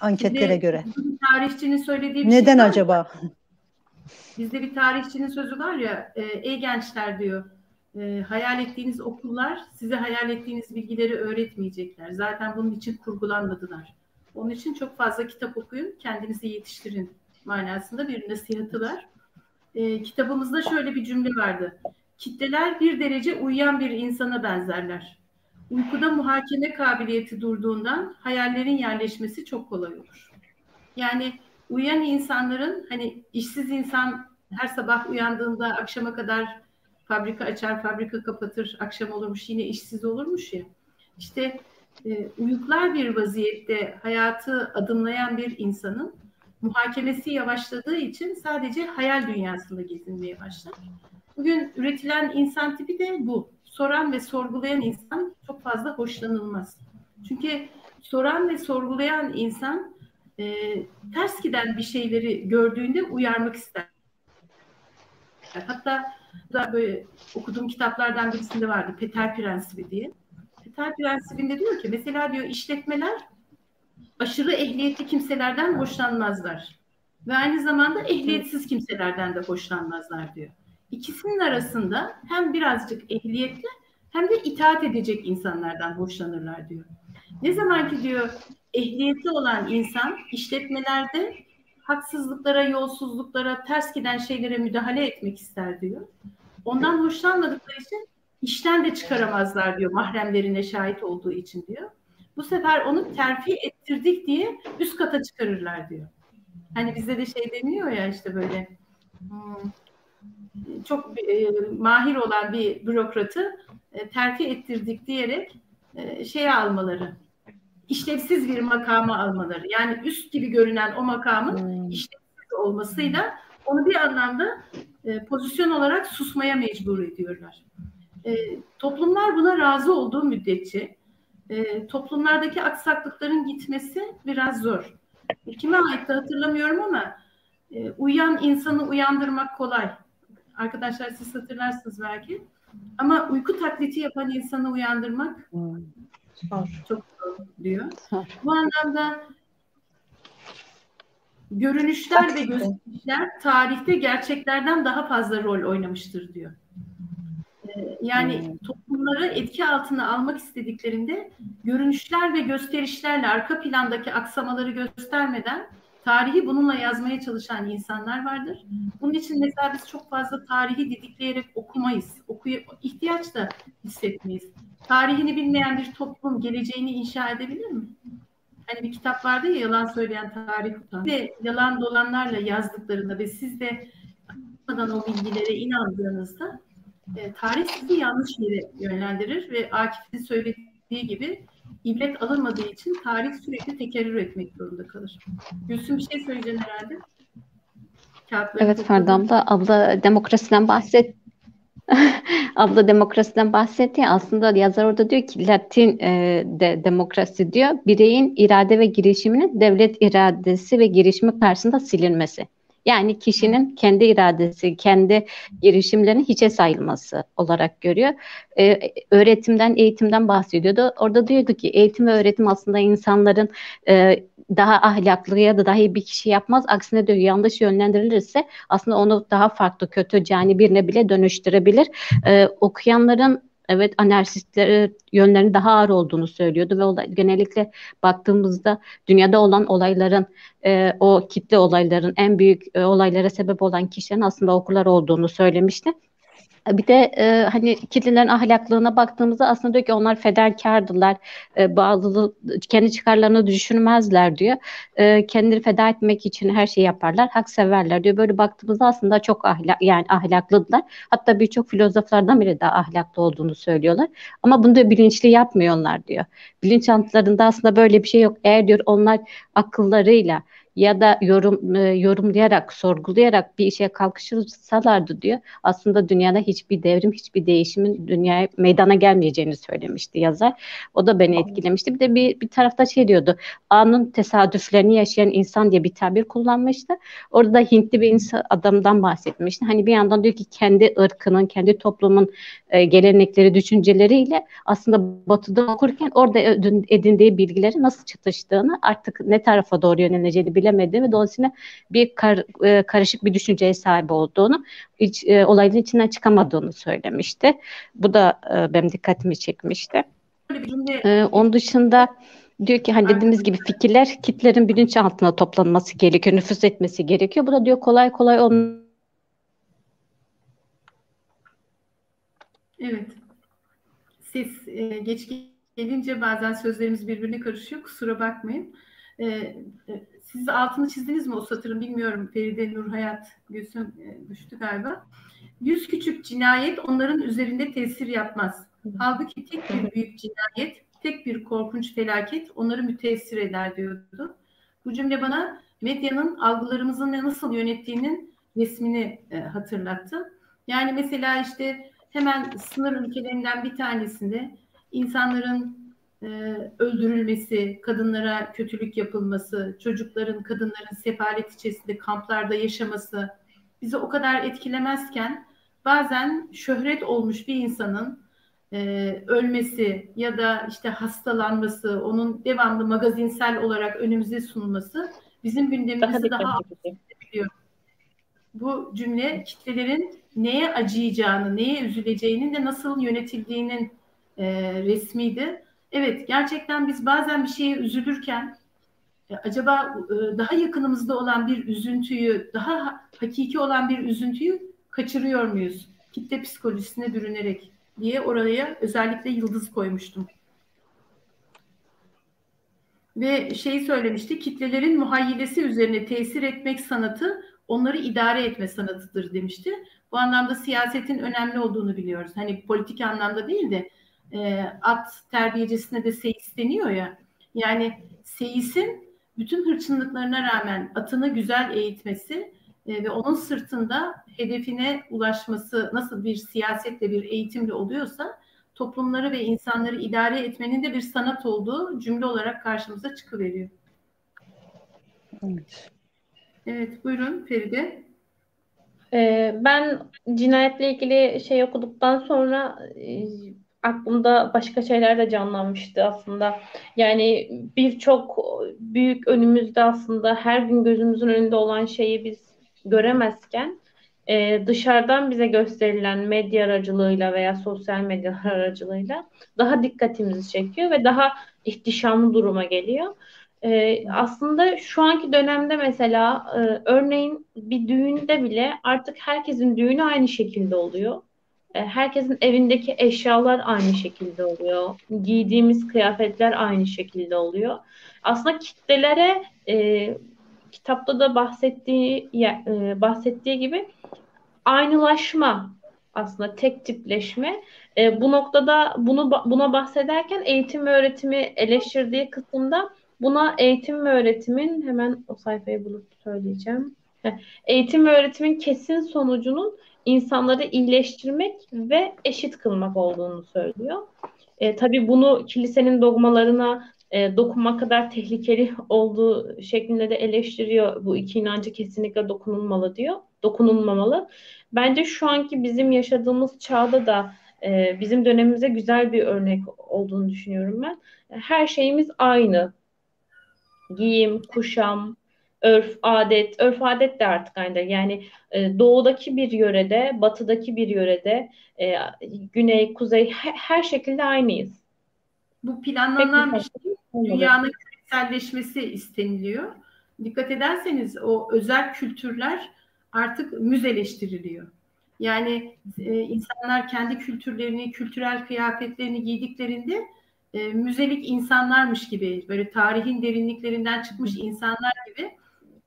anketlere Şimdi, göre. Tarihçinin söylediği bir Neden şey acaba? Bizde bir tarihçinin sözü var ya, e, ey gençler diyor, e, hayal ettiğiniz okullar size hayal ettiğiniz bilgileri öğretmeyecekler. Zaten bunun için kurgulanmadılar. Onun için çok fazla kitap okuyun, kendinizi yetiştirin manasında bir nasihatı var. E, kitabımızda şöyle bir cümle vardı. Kitleler bir derece uyuyan bir insana benzerler. Uykuda muhakeme kabiliyeti durduğundan hayallerin yerleşmesi çok kolay olur. Yani uyuyan insanların hani işsiz insan her sabah uyandığında akşama kadar fabrika açar, fabrika kapatır, akşam olurmuş yine işsiz olurmuş ya. İşte e, uyuklar bir vaziyette hayatı adımlayan bir insanın muhakemesi yavaşladığı için sadece hayal dünyasında gezinmeye başlar. Bugün üretilen insan tipi de bu soran ve sorgulayan insan çok fazla hoşlanılmaz. Çünkü soran ve sorgulayan insan e, ters giden bir şeyleri gördüğünde uyarmak ister. Hatta da böyle okuduğum kitaplardan birisinde vardı Peter Prensibi diye. Peter Prensibi'nde diyor ki mesela diyor işletmeler aşırı ehliyetli kimselerden hoşlanmazlar. Ve aynı zamanda ehliyetsiz kimselerden de hoşlanmazlar diyor. İkisinin arasında hem birazcık ehliyetli hem de itaat edecek insanlardan hoşlanırlar diyor. Ne zaman ki diyor ehliyetli olan insan işletmelerde haksızlıklara, yolsuzluklara, ters giden şeylere müdahale etmek ister diyor. Ondan hoşlanmadıkları için işten de çıkaramazlar diyor mahremlerine şahit olduğu için diyor. Bu sefer onu terfi ettirdik diye üst kata çıkarırlar diyor. Hani bizde de şey deniyor ya işte böyle hmm, çok e, mahir olan bir bürokratı e, terfi ettirdik diyerek e, şeye almaları, işlevsiz bir makama almaları. Yani üst gibi görünen o makamın hmm. işlevsiz olmasıyla onu bir anlamda e, pozisyon olarak susmaya mecbur ediyorlar. E, toplumlar buna razı olduğu müddetçe e, toplumlardaki aksaklıkların gitmesi biraz zor. Kime ait de hatırlamıyorum ama e, uyuyan insanı uyandırmak kolay. Arkadaşlar siz hatırlarsınız belki. Ama uyku taklidi yapan insanı uyandırmak hmm. çok zor diyor. Bu anlamda görünüşler ve gösterişler tarihte gerçeklerden daha fazla rol oynamıştır diyor. Ee, yani hmm. toplumları etki altına almak istediklerinde görünüşler ve gösterişlerle arka plandaki aksamaları göstermeden tarihi bununla yazmaya çalışan insanlar vardır. Bunun için mesela biz çok fazla tarihi didikleyerek okumayız. Okuya, ihtiyaç da hissetmeyiz. Tarihini bilmeyen bir toplum geleceğini inşa edebilir mi? Hani bir kitap vardı ya yalan söyleyen tarih utan. Ve yalan dolanlarla yazdıklarında ve siz de o bilgilere inandığınızda e, tarih sizi yanlış yere yönlendirir ve Akif'in söylediği gibi ibret alınmadığı için tarih sürekli tekerrür etmek zorunda kalır. Gülsüm bir şey söyleyeceksin herhalde. Kağıtları evet Ferda abla, abla demokrasiden bahset. abla demokrasiden bahsetti. Aslında yazar orada diyor ki Latin e, de demokrasi diyor. Bireyin irade ve girişiminin devlet iradesi ve girişimi karşısında silinmesi. Yani kişinin kendi iradesi, kendi girişimlerinin hiçe sayılması olarak görüyor. Ee, öğretimden, eğitimden bahsediyordu. Orada diyordu ki eğitim ve öğretim aslında insanların e, daha ahlaklı ya da daha iyi bir kişi yapmaz. Aksine diyor yanlış yönlendirilirse aslında onu daha farklı, kötü, cani birine bile dönüştürebilir. Ee, okuyanların evet anarşistleri yönlerinin daha ağır olduğunu söylüyordu ve olay, genellikle baktığımızda dünyada olan olayların e, o kitle olayların en büyük e, olaylara sebep olan kişilerin aslında okullar olduğunu söylemişti. Bir de e, hani kitlelerin ahlaklığına baktığımızda aslında diyor ki onlar fedakardılar. E, bazı kendi çıkarlarını düşünmezler diyor. E, kendileri feda etmek için her şeyi yaparlar. Hak severler diyor. Böyle baktığımızda aslında çok ahlak yani ahlaklıdılar. Hatta birçok filozoflardan biri daha ahlaklı olduğunu söylüyorlar. Ama bunu da bilinçli yapmıyorlar diyor. Bilinçaltlarında aslında böyle bir şey yok. Eğer diyor onlar akıllarıyla ya da yorum e, yorumlayarak, sorgulayarak bir işe kalkışırsalardı diyor. Aslında dünyada hiçbir devrim, hiçbir değişimin dünyaya meydana gelmeyeceğini söylemişti yazar. O da beni etkilemişti. Bir de bir, bir tarafta şey diyordu. Anın tesadüflerini yaşayan insan diye bir tabir kullanmıştı. Orada da Hintli bir insan, adamdan bahsetmişti. Hani bir yandan diyor ki kendi ırkının, kendi toplumun e, gelenekleri, düşünceleriyle aslında batıda okurken orada edindiği bilgileri nasıl çatıştığını artık ne tarafa doğru yöneleceğini bilemediğini ve dolayısıyla bir kar, e, karışık bir düşünceye sahip olduğunu, iç, e, olayın içinden çıkamadığını söylemişti. Bu da e, benim dikkatimi çekmişti. E, onun dışında diyor ki hani dediğimiz gibi fikirler kitlerin bilinç altına toplanması gerekiyor, nüfus etmesi gerekiyor. Bu da diyor kolay kolay onun Evet. Ses e, geç gelince bazen sözlerimiz birbirine karışıyor. Kusura bakmayın. E, e, siz altını çizdiniz mi o satırın bilmiyorum. Feride Nur Hayat Gülsüm e, düştü galiba. Yüz küçük cinayet onların üzerinde tesir yapmaz. Halbuki tek bir büyük cinayet, tek bir korkunç felaket onları müteessir eder diyordu. Bu cümle bana medyanın algılarımızı nasıl yönettiğinin resmini e, hatırlattı. Yani mesela işte hemen sınır ülkelerinden bir tanesinde insanların e, öldürülmesi, kadınlara kötülük yapılması, çocukların, kadınların sefalet içerisinde kamplarda yaşaması bizi o kadar etkilemezken bazen şöhret olmuş bir insanın e, ölmesi ya da işte hastalanması, onun devamlı magazinsel olarak önümüze sunulması bizim gündemimizi daha, daha ediyor. Bu cümle kitlelerin neye acıyacağını, neye üzüleceğinin de nasıl yönetildiğinin e, resmiydi. Evet, gerçekten biz bazen bir şeye üzülürken e, acaba e, daha yakınımızda olan bir üzüntüyü, daha hakiki olan bir üzüntüyü kaçırıyor muyuz? Kitle psikolojisine bürünerek diye oraya özellikle yıldız koymuştum. Ve şey söylemişti, kitlelerin muhayyilesi üzerine tesir etmek sanatı onları idare etme sanatıdır demişti. Bu anlamda siyasetin önemli olduğunu biliyoruz. Hani politik anlamda değil de e, at terbiyecisine de seyis deniyor ya. Yani seyisin bütün hırçınlıklarına rağmen atını güzel eğitmesi e, ve onun sırtında hedefine ulaşması nasıl bir siyasetle bir eğitimle oluyorsa toplumları ve insanları idare etmenin de bir sanat olduğu cümle olarak karşımıza çıkıveriyor. Evet. Evet buyurun Feride. Ee, ben cinayetle ilgili şey okuduktan sonra e, aklımda başka şeyler de canlanmıştı aslında. Yani birçok büyük önümüzde aslında her gün gözümüzün önünde olan şeyi biz göremezken e, dışarıdan bize gösterilen medya aracılığıyla veya sosyal medya aracılığıyla daha dikkatimizi çekiyor ve daha ihtişamlı duruma geliyor. E, aslında şu anki dönemde mesela e, örneğin bir düğünde bile artık herkesin düğünü aynı şekilde oluyor. E, herkesin evindeki eşyalar aynı şekilde oluyor. Giydiğimiz kıyafetler aynı şekilde oluyor. Aslında kitlelere e, kitapta da bahsettiği e, bahsettiği gibi aynılaşma aslında tek tipleşme. E, bu noktada bunu buna bahsederken eğitim ve öğretimi eleştirdiği kısımda buna eğitim ve öğretimin hemen o sayfayı bulup söyleyeceğim. Eğitim ve öğretimin kesin sonucunun insanları iyileştirmek ve eşit kılmak olduğunu söylüyor. E, tabii bunu kilisenin dogmalarına e, dokunma kadar tehlikeli olduğu şeklinde de eleştiriyor. Bu iki inancı kesinlikle dokunulmalı diyor. Dokunulmamalı. Bence şu anki bizim yaşadığımız çağda da e, bizim dönemimize güzel bir örnek olduğunu düşünüyorum ben. Her şeyimiz aynı. Giyim, kuşam, örf, adet, örf adet de artık aynı. Yani e, doğudaki bir yörede, batıdaki bir yörede, e, güney, kuzey her, her şekilde aynıyız. Bu planlanan bir şey. Dünyanın küreselleşmesi isteniliyor. Dikkat ederseniz o özel kültürler artık müzeleştiriliyor. Yani e, insanlar kendi kültürlerini, kültürel kıyafetlerini giydiklerinde e, müzelik insanlarmış gibi, böyle tarihin derinliklerinden çıkmış insanlar gibi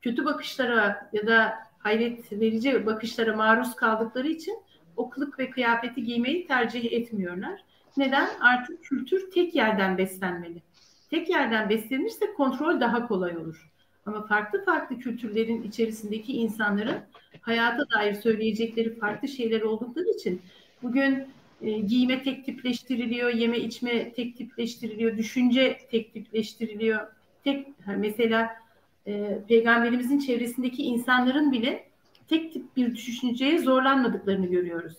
kötü bakışlara ya da hayret verici bakışlara maruz kaldıkları için o kılık ve kıyafeti giymeyi tercih etmiyorlar. Neden? Artık kültür tek yerden beslenmeli. Tek yerden beslenirse kontrol daha kolay olur. Ama farklı farklı kültürlerin içerisindeki insanların hayata dair söyleyecekleri farklı şeyler oldukları için bugün e, giyime tek tipleştiriliyor, yeme içme tek tipleştiriliyor, düşünce tek tipleştiriliyor. Tek mesela e, peygamberimizin çevresindeki insanların bile tek tip bir düşünceye zorlanmadıklarını görüyoruz.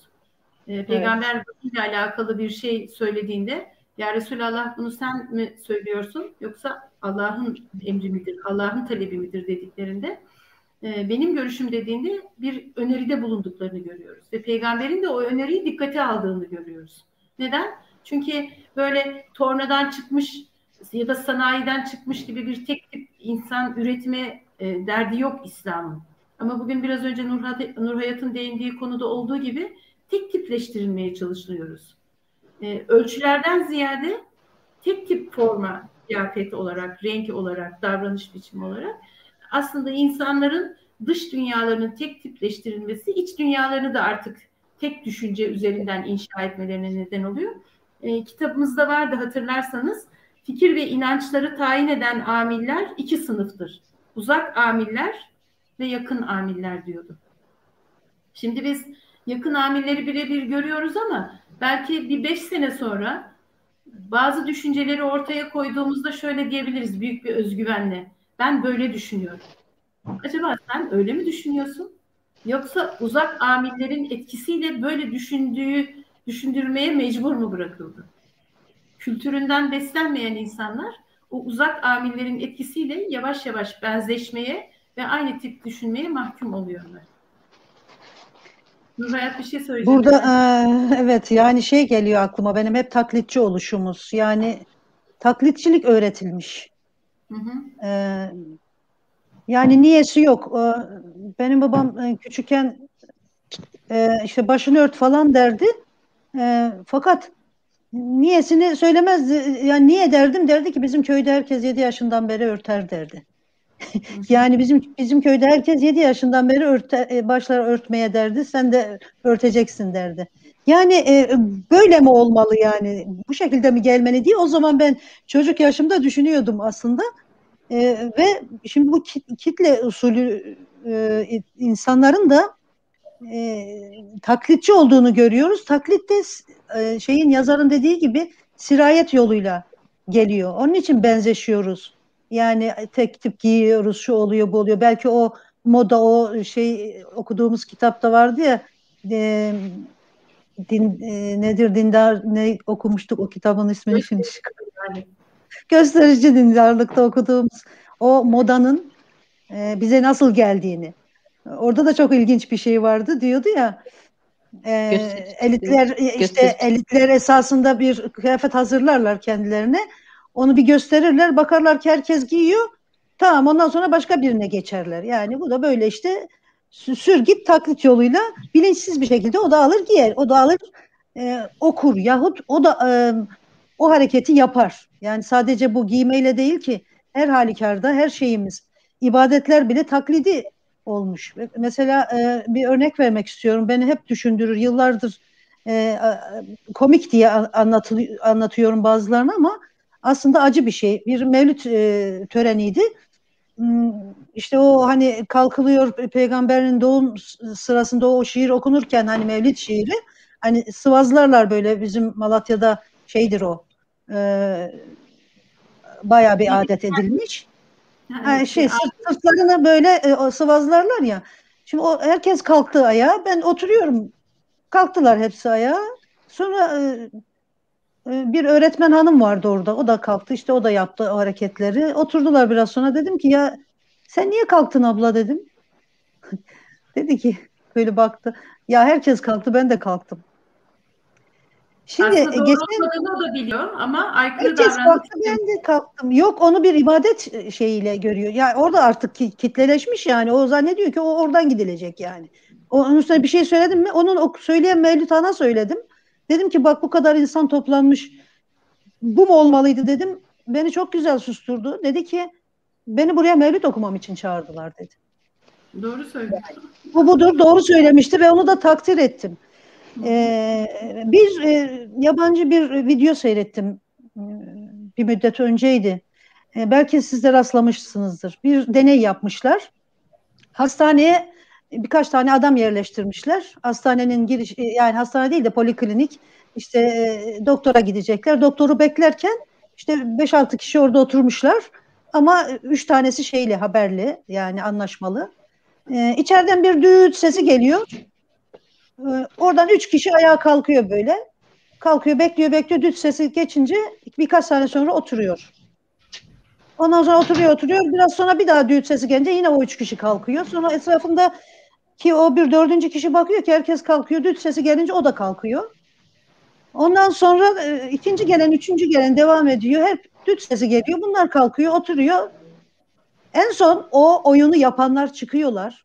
E, peygamber evet. ile alakalı bir şey söylediğinde ya Resulallah bunu sen mi söylüyorsun yoksa Allah'ın emri midir, Allah'ın talebi midir dediklerinde e, benim görüşüm dediğinde bir öneride bulunduklarını görüyoruz. Ve peygamberin de o öneriyi dikkate aldığını görüyoruz. Neden? Çünkü böyle tornadan çıkmış ya da sanayiden çıkmış gibi bir tek tip insan üretme e, derdi yok İslam'ın. Ama bugün biraz önce Nur, Hayat'ın değindiği konuda olduğu gibi tek tipleştirilmeye çalışıyoruz. E, ölçülerden ziyade tek tip forma, kıyafet olarak, renk olarak, davranış biçimi olarak aslında insanların dış dünyalarının tek tipleştirilmesi, iç dünyalarını da artık tek düşünce üzerinden inşa etmelerine neden oluyor. E, kitabımızda vardı hatırlarsanız fikir ve inançları tayin eden amiller iki sınıftır. Uzak amiller ve yakın amiller diyordu. Şimdi biz yakın amilleri birebir görüyoruz ama belki bir beş sene sonra bazı düşünceleri ortaya koyduğumuzda şöyle diyebiliriz büyük bir özgüvenle. Ben böyle düşünüyorum. Acaba sen öyle mi düşünüyorsun? Yoksa uzak amillerin etkisiyle böyle düşündüğü düşündürmeye mecbur mu bırakıldı? Kültüründen beslenmeyen insanlar o uzak amillerin etkisiyle yavaş yavaş benzeşmeye ve aynı tip düşünmeye mahkum oluyorlar. Nurhayat bir şey söyleyeceğim. Burada e, evet yani şey geliyor aklıma benim hep taklitçi oluşumuz. Yani taklitçilik öğretilmiş. Hı hı. E, yani niyesi yok. E, benim babam e, küçükken e, işte başını ört falan derdi. E, fakat niyesini söylemezdi. Yani niye derdim derdi ki bizim köyde herkes 7 yaşından beri örter derdi. yani bizim bizim köyde herkes 7 yaşından beri örte, e, başlar örtmeye derdi. Sen de örteceksin derdi. Yani e, böyle mi olmalı yani? Bu şekilde mi gelmeli diye o zaman ben çocuk yaşımda düşünüyordum aslında. E, ve şimdi bu kitle usulü e, insanların da e, taklitçi olduğunu görüyoruz. Taklit de e, şeyin yazarın dediği gibi sirayet yoluyla geliyor. Onun için benzeşiyoruz. Yani tek tip giyiyoruz, şu oluyor, bu oluyor. Belki o moda, o şey okuduğumuz kitapta vardı ya e, din e, nedir dindar ne okumuştuk o kitabın ismini şimdi gösterici dindarlıkta okuduğumuz o modanın e, bize nasıl geldiğini orada da çok ilginç bir şey vardı diyordu ya e, elitler işte gösterici. elitler esasında bir kıyafet hazırlarlar kendilerine onu bir gösterirler bakarlar ki herkes giyiyor tamam ondan sonra başka birine geçerler yani bu da böyle işte sür git taklit yoluyla bilinçsiz bir şekilde o da alır giyer. O da alır e, okur yahut o da e, o hareketi yapar. Yani sadece bu giymeyle değil ki her halükarda her şeyimiz ibadetler bile taklidi olmuş. Mesela e, bir örnek vermek istiyorum. Beni hep düşündürür. Yıllardır e, komik diye anlatı, anlatıyorum bazılarına ama aslında acı bir şey. Bir mevlüt e, töreniydi. Hmm, işte o hani kalkılıyor peygamberin doğum sırasında o şiir okunurken hani mevlid şiiri hani sıvazlarlar böyle bizim Malatya'da şeydir o e, baya bir adet edilmiş. Yani şey sırtlarını böyle e, sıvazlarlar ya. Şimdi o herkes kalktı ayağa. Ben oturuyorum. Kalktılar hepsi ayağa. Sonra e, e, bir öğretmen hanım vardı orada. O da kalktı. işte o da yaptı o hareketleri. Oturdular biraz sonra. Dedim ki ya sen niye kalktın abla dedim. Dedi ki böyle baktı. Ya herkes kalktı ben de kalktım. Şimdi Aslında doğru geçen, da biliyor ama aykırı kalktı ben de kalktım. Yok onu bir ibadet şeyiyle görüyor. Yani orada artık kitleleşmiş yani. O zannediyor ki o oradan gidilecek yani. Onun üstüne bir şey söyledim mi? Onun o söyleyen Mevlüt Han'a söyledim. Dedim ki bak bu kadar insan toplanmış. Bu mu olmalıydı dedim. Beni çok güzel susturdu. Dedi ki Beni buraya mevlüt okumam için çağırdılar dedi. Doğru söylüyor. Bu budur. Doğru söylemişti ve onu da takdir ettim. Ee, bir e, yabancı bir video seyrettim. Ee, bir müddet önceydi. Ee, belki siz de rastlamışsınızdır. Bir deney yapmışlar. Hastaneye birkaç tane adam yerleştirmişler. Hastanenin giriş e, yani hastane değil de poliklinik işte e, doktora gidecekler. Doktoru beklerken işte 5-6 kişi orada oturmuşlar ama üç tanesi şeyle haberli yani anlaşmalı. Ee, içeriden bir düğüt sesi geliyor. Ee, oradan üç kişi ayağa kalkıyor böyle. Kalkıyor bekliyor bekliyor düğüt sesi geçince birkaç saniye sonra oturuyor. Ondan sonra oturuyor oturuyor. Biraz sonra bir daha düğüt sesi gelince yine o üç kişi kalkıyor. Sonra etrafında ki o bir dördüncü kişi bakıyor ki herkes kalkıyor. Düğüt sesi gelince o da kalkıyor. Ondan sonra e, ikinci gelen, üçüncü gelen devam ediyor. Hep düt sesi geliyor. Bunlar kalkıyor, oturuyor. En son o oyunu yapanlar çıkıyorlar.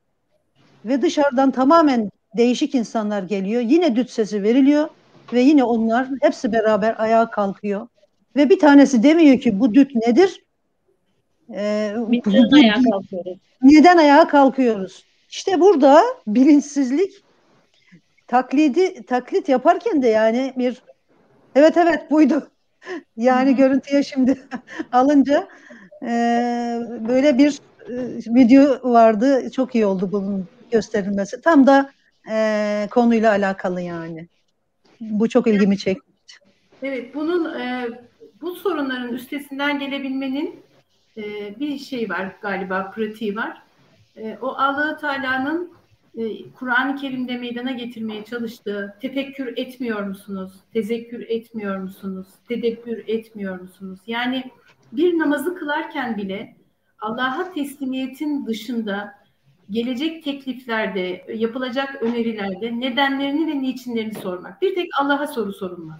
Ve dışarıdan tamamen değişik insanlar geliyor. Yine düt sesi veriliyor. Ve yine onlar hepsi beraber ayağa kalkıyor. Ve bir tanesi demiyor ki bu düt nedir? Ee, neden ayağa kalkıyoruz? Neden ayağa kalkıyoruz? İşte burada bilinçsizlik taklidi taklit yaparken de yani bir evet evet buydu. Yani görüntüye şimdi alınca e, böyle bir e, video vardı. Çok iyi oldu bunun gösterilmesi. Tam da e, konuyla alakalı yani. Bu çok ilgimi çekti. Evet, bunun e, bu sorunların üstesinden gelebilmenin e, bir şey var galiba, pratiği var. E, o Allah Teala'nın e, Kur'an-ı Kerim'de meydana getirmeye çalıştığı tefekkür etmiyor musunuz? Tezekkür etmiyor musunuz? Tedebbür etmiyor musunuz? Yani bir namazı kılarken bile Allah'a teslimiyetin dışında gelecek tekliflerde, yapılacak önerilerde nedenlerini ve niçinlerini sormak. Bir tek Allah'a soru sorulmaz.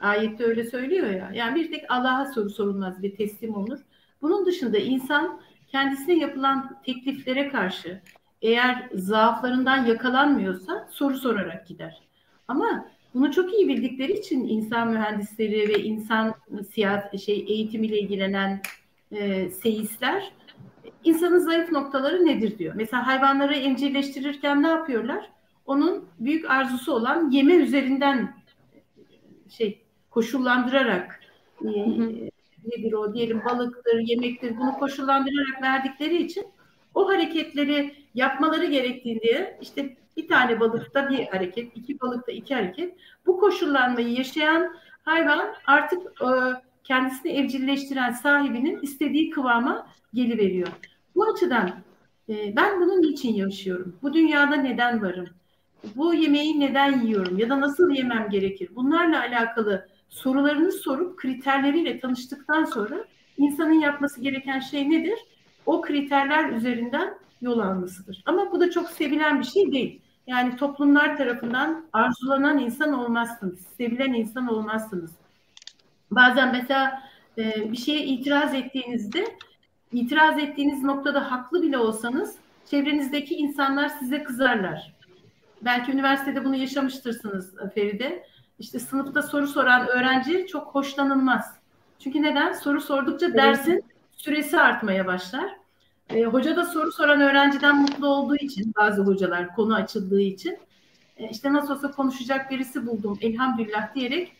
Ayette öyle söylüyor ya. Yani bir tek Allah'a soru sorulmaz ve teslim olur. Bunun dışında insan kendisine yapılan tekliflere karşı eğer zaaflarından yakalanmıyorsa soru sorarak gider. Ama bunu çok iyi bildikleri için insan mühendisleri ve insan siyaset şey eğitimiyle ilgilenen e, seyisler insanın zayıf noktaları nedir diyor. Mesela hayvanları evcilleştirirken ne yapıyorlar? onun büyük arzusu olan yeme üzerinden şey koşullandırarak e, nedir o diyelim balıktır, yemektir bunu koşullandırarak verdikleri için o hareketleri yapmaları gerektiğinde işte bir tane balıkta bir hareket, iki balıkta iki hareket. Bu koşullanmayı yaşayan hayvan artık e, kendisini evcilleştiren sahibinin istediği kıvama geliveriyor. Bu açıdan e, ben bunun için yaşıyorum? Bu dünyada neden varım? Bu yemeği neden yiyorum ya da nasıl yemem gerekir? Bunlarla alakalı sorularını sorup kriterleriyle tanıştıktan sonra insanın yapması gereken şey nedir? O kriterler üzerinden yol almasıdır. Ama bu da çok sevilen bir şey değil. Yani toplumlar tarafından arzulanan insan olmazsınız. Sevilen insan olmazsınız. Bazen mesela e, bir şeye itiraz ettiğinizde itiraz ettiğiniz noktada haklı bile olsanız çevrenizdeki insanlar size kızarlar. Belki üniversitede bunu yaşamıştırsınız Feride. İşte sınıfta soru soran öğrenci çok hoşlanılmaz. Çünkü neden? Soru sordukça dersin süresi artmaya başlar. E, hoca da soru soran öğrenciden mutlu olduğu için bazı hocalar konu açıldığı için e, işte nasıl olsa konuşacak birisi buldum elhamdülillah diyerek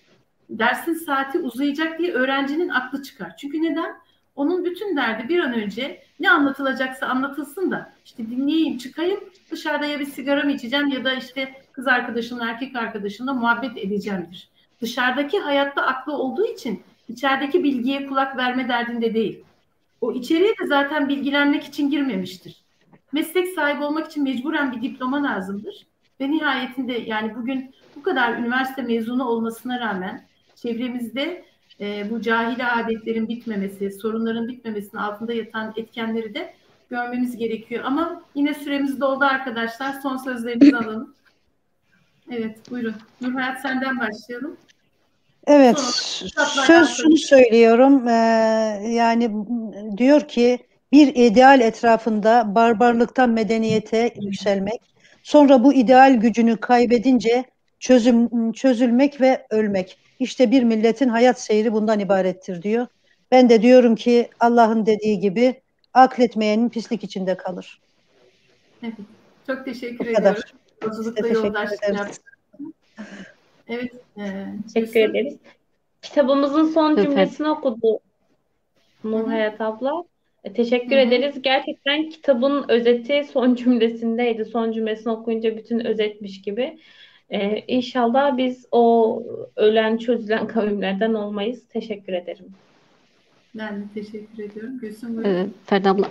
dersin saati uzayacak diye öğrencinin aklı çıkar. Çünkü neden? Onun bütün derdi bir an önce ne anlatılacaksa anlatılsın da işte dinleyeyim çıkayım dışarıda ya bir sigara mı içeceğim ya da işte kız arkadaşımla erkek arkadaşımla muhabbet edeceğimdir. Dışarıdaki hayatta aklı olduğu için içerideki bilgiye kulak verme derdinde değil. O içeriye de zaten bilgilenmek için girmemiştir. Meslek sahibi olmak için mecburen bir diploma lazımdır. Ve nihayetinde yani bugün bu kadar üniversite mezunu olmasına rağmen çevremizde e, bu cahile adetlerin bitmemesi, sorunların bitmemesinin altında yatan etkenleri de görmemiz gerekiyor. Ama yine süremiz doldu arkadaşlar. Son sözlerinizi alalım. Evet buyurun. Nurhayat senden başlayalım. Evet, söz şunu söylüyorum, ee, yani diyor ki bir ideal etrafında barbarlıktan medeniyete yükselmek, sonra bu ideal gücünü kaybedince çözüm çözülmek ve ölmek. İşte bir milletin hayat seyri bundan ibarettir diyor. Ben de diyorum ki Allah'ın dediği gibi akletmeyenin pislik içinde kalır. Evet, çok teşekkür ediyorum. Yolculukta yoldaşlık Evet. E, teşekkür ederiz. Kitabımızın son cümlesini okudu Nur Hayat abla. E, teşekkür Hı-hı. ederiz. Gerçekten kitabın özeti son cümlesindeydi. Son cümlesini okuyunca bütün özetmiş gibi. Ee, inşallah biz o ölen çözülen kavimlerden olmayız. Teşekkür ederim. Ben de teşekkür ediyorum. Gülsüm buyurun. Ee, Ferda abla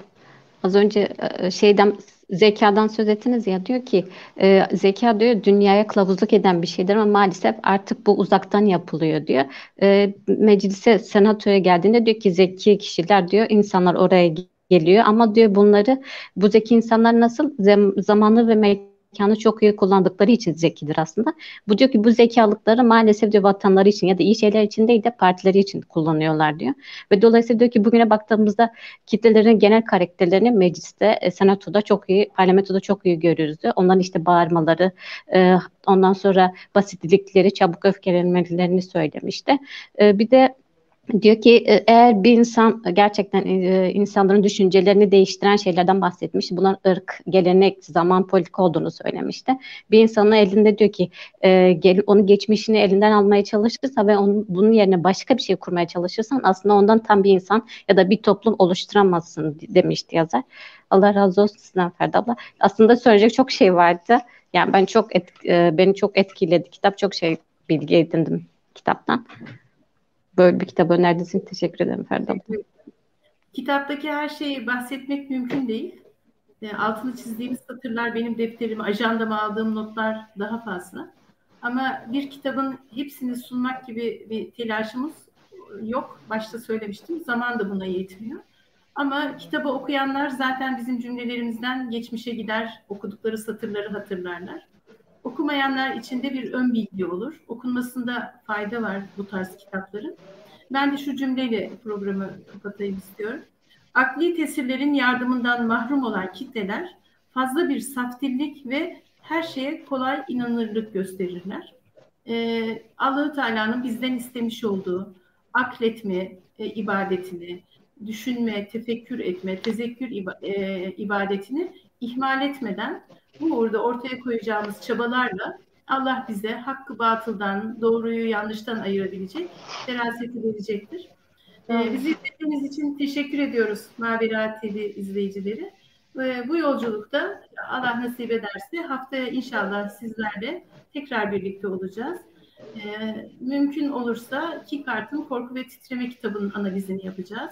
az önce e, şeyden zekadan söz ettiniz ya diyor ki e, zeka diyor dünyaya kılavuzluk eden bir şeydir ama maalesef artık bu uzaktan yapılıyor diyor. E, meclise senatoya geldiğinde diyor ki zeki kişiler diyor insanlar oraya geliyor ama diyor bunları bu zeki insanlar nasıl Zem, zamanı ve mekanı zekanı çok iyi kullandıkları için zekidir aslında. Bu diyor ki bu zekalıkları maalesef diyor vatanları için ya da iyi şeyler için değil de partileri için kullanıyorlar diyor. Ve dolayısıyla diyor ki bugüne baktığımızda kitlelerin genel karakterlerini mecliste, e, senatoda çok iyi, parlamentoda çok iyi görüyoruz diyor. Onların işte bağırmaları, e, ondan sonra basitlikleri, çabuk öfkelenmelerini söylemişti. E, bir de Diyor ki e, eğer bir insan gerçekten e, insanların düşüncelerini değiştiren şeylerden bahsetmiş. Buna ırk, gelenek, zaman, politik olduğunu söylemişti. Bir insanın elinde diyor ki e, onu geçmişini elinden almaya çalışırsa ve onun, bunun yerine başka bir şey kurmaya çalışırsan aslında ondan tam bir insan ya da bir toplum oluşturamazsın demişti yazar. Allah razı olsun sizden Ferdi abla. Aslında söyleyecek çok şey vardı. Yani ben çok et, beni çok etkiledi. Kitap çok şey bilgi edindim kitaptan böyle bir kitap önerdiğiniz teşekkür ederim Ferda Kitaptaki her şeyi bahsetmek mümkün değil. E, altını çizdiğimiz satırlar benim defterime, ajandama aldığım notlar daha fazla. Ama bir kitabın hepsini sunmak gibi bir telaşımız yok. Başta söylemiştim. Zaman da buna yetmiyor. Ama kitabı okuyanlar zaten bizim cümlelerimizden geçmişe gider, okudukları satırları hatırlarlar. Okumayanlar için de bir ön bilgi olur. Okunmasında fayda var bu tarz kitapların. Ben de şu cümleyle programı kapatayım istiyorum. Akli tesirlerin yardımından mahrum olan kitleler fazla bir saftillik ve her şeye kolay inanırlık gösterirler. Ee, allah Teala'nın bizden istemiş olduğu akletme e, ibadetini, düşünme, tefekkür etme, tezekkür e, ibadetini ihmal etmeden bu uğurda ortaya koyacağımız çabalarla Allah bize hakkı batıldan, doğruyu yanlıştan ayırabilecek feraseti verecektir. Ee, bizi izlediğiniz için teşekkür ediyoruz Mavera TV izleyicileri. Ee, bu yolculukta Allah nasip ederse haftaya inşallah sizlerle tekrar birlikte olacağız. Ee, mümkün olursa Kikart'ın Korku ve Titreme kitabının analizini yapacağız.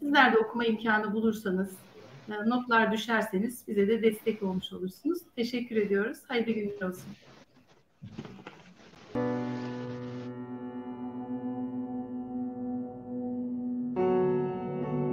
Sizler de okuma imkanı bulursanız, e, notlar düşerseniz bize de destek olmuş olursunuz. Teşekkür ediyoruz. Hayırlı günler olsun.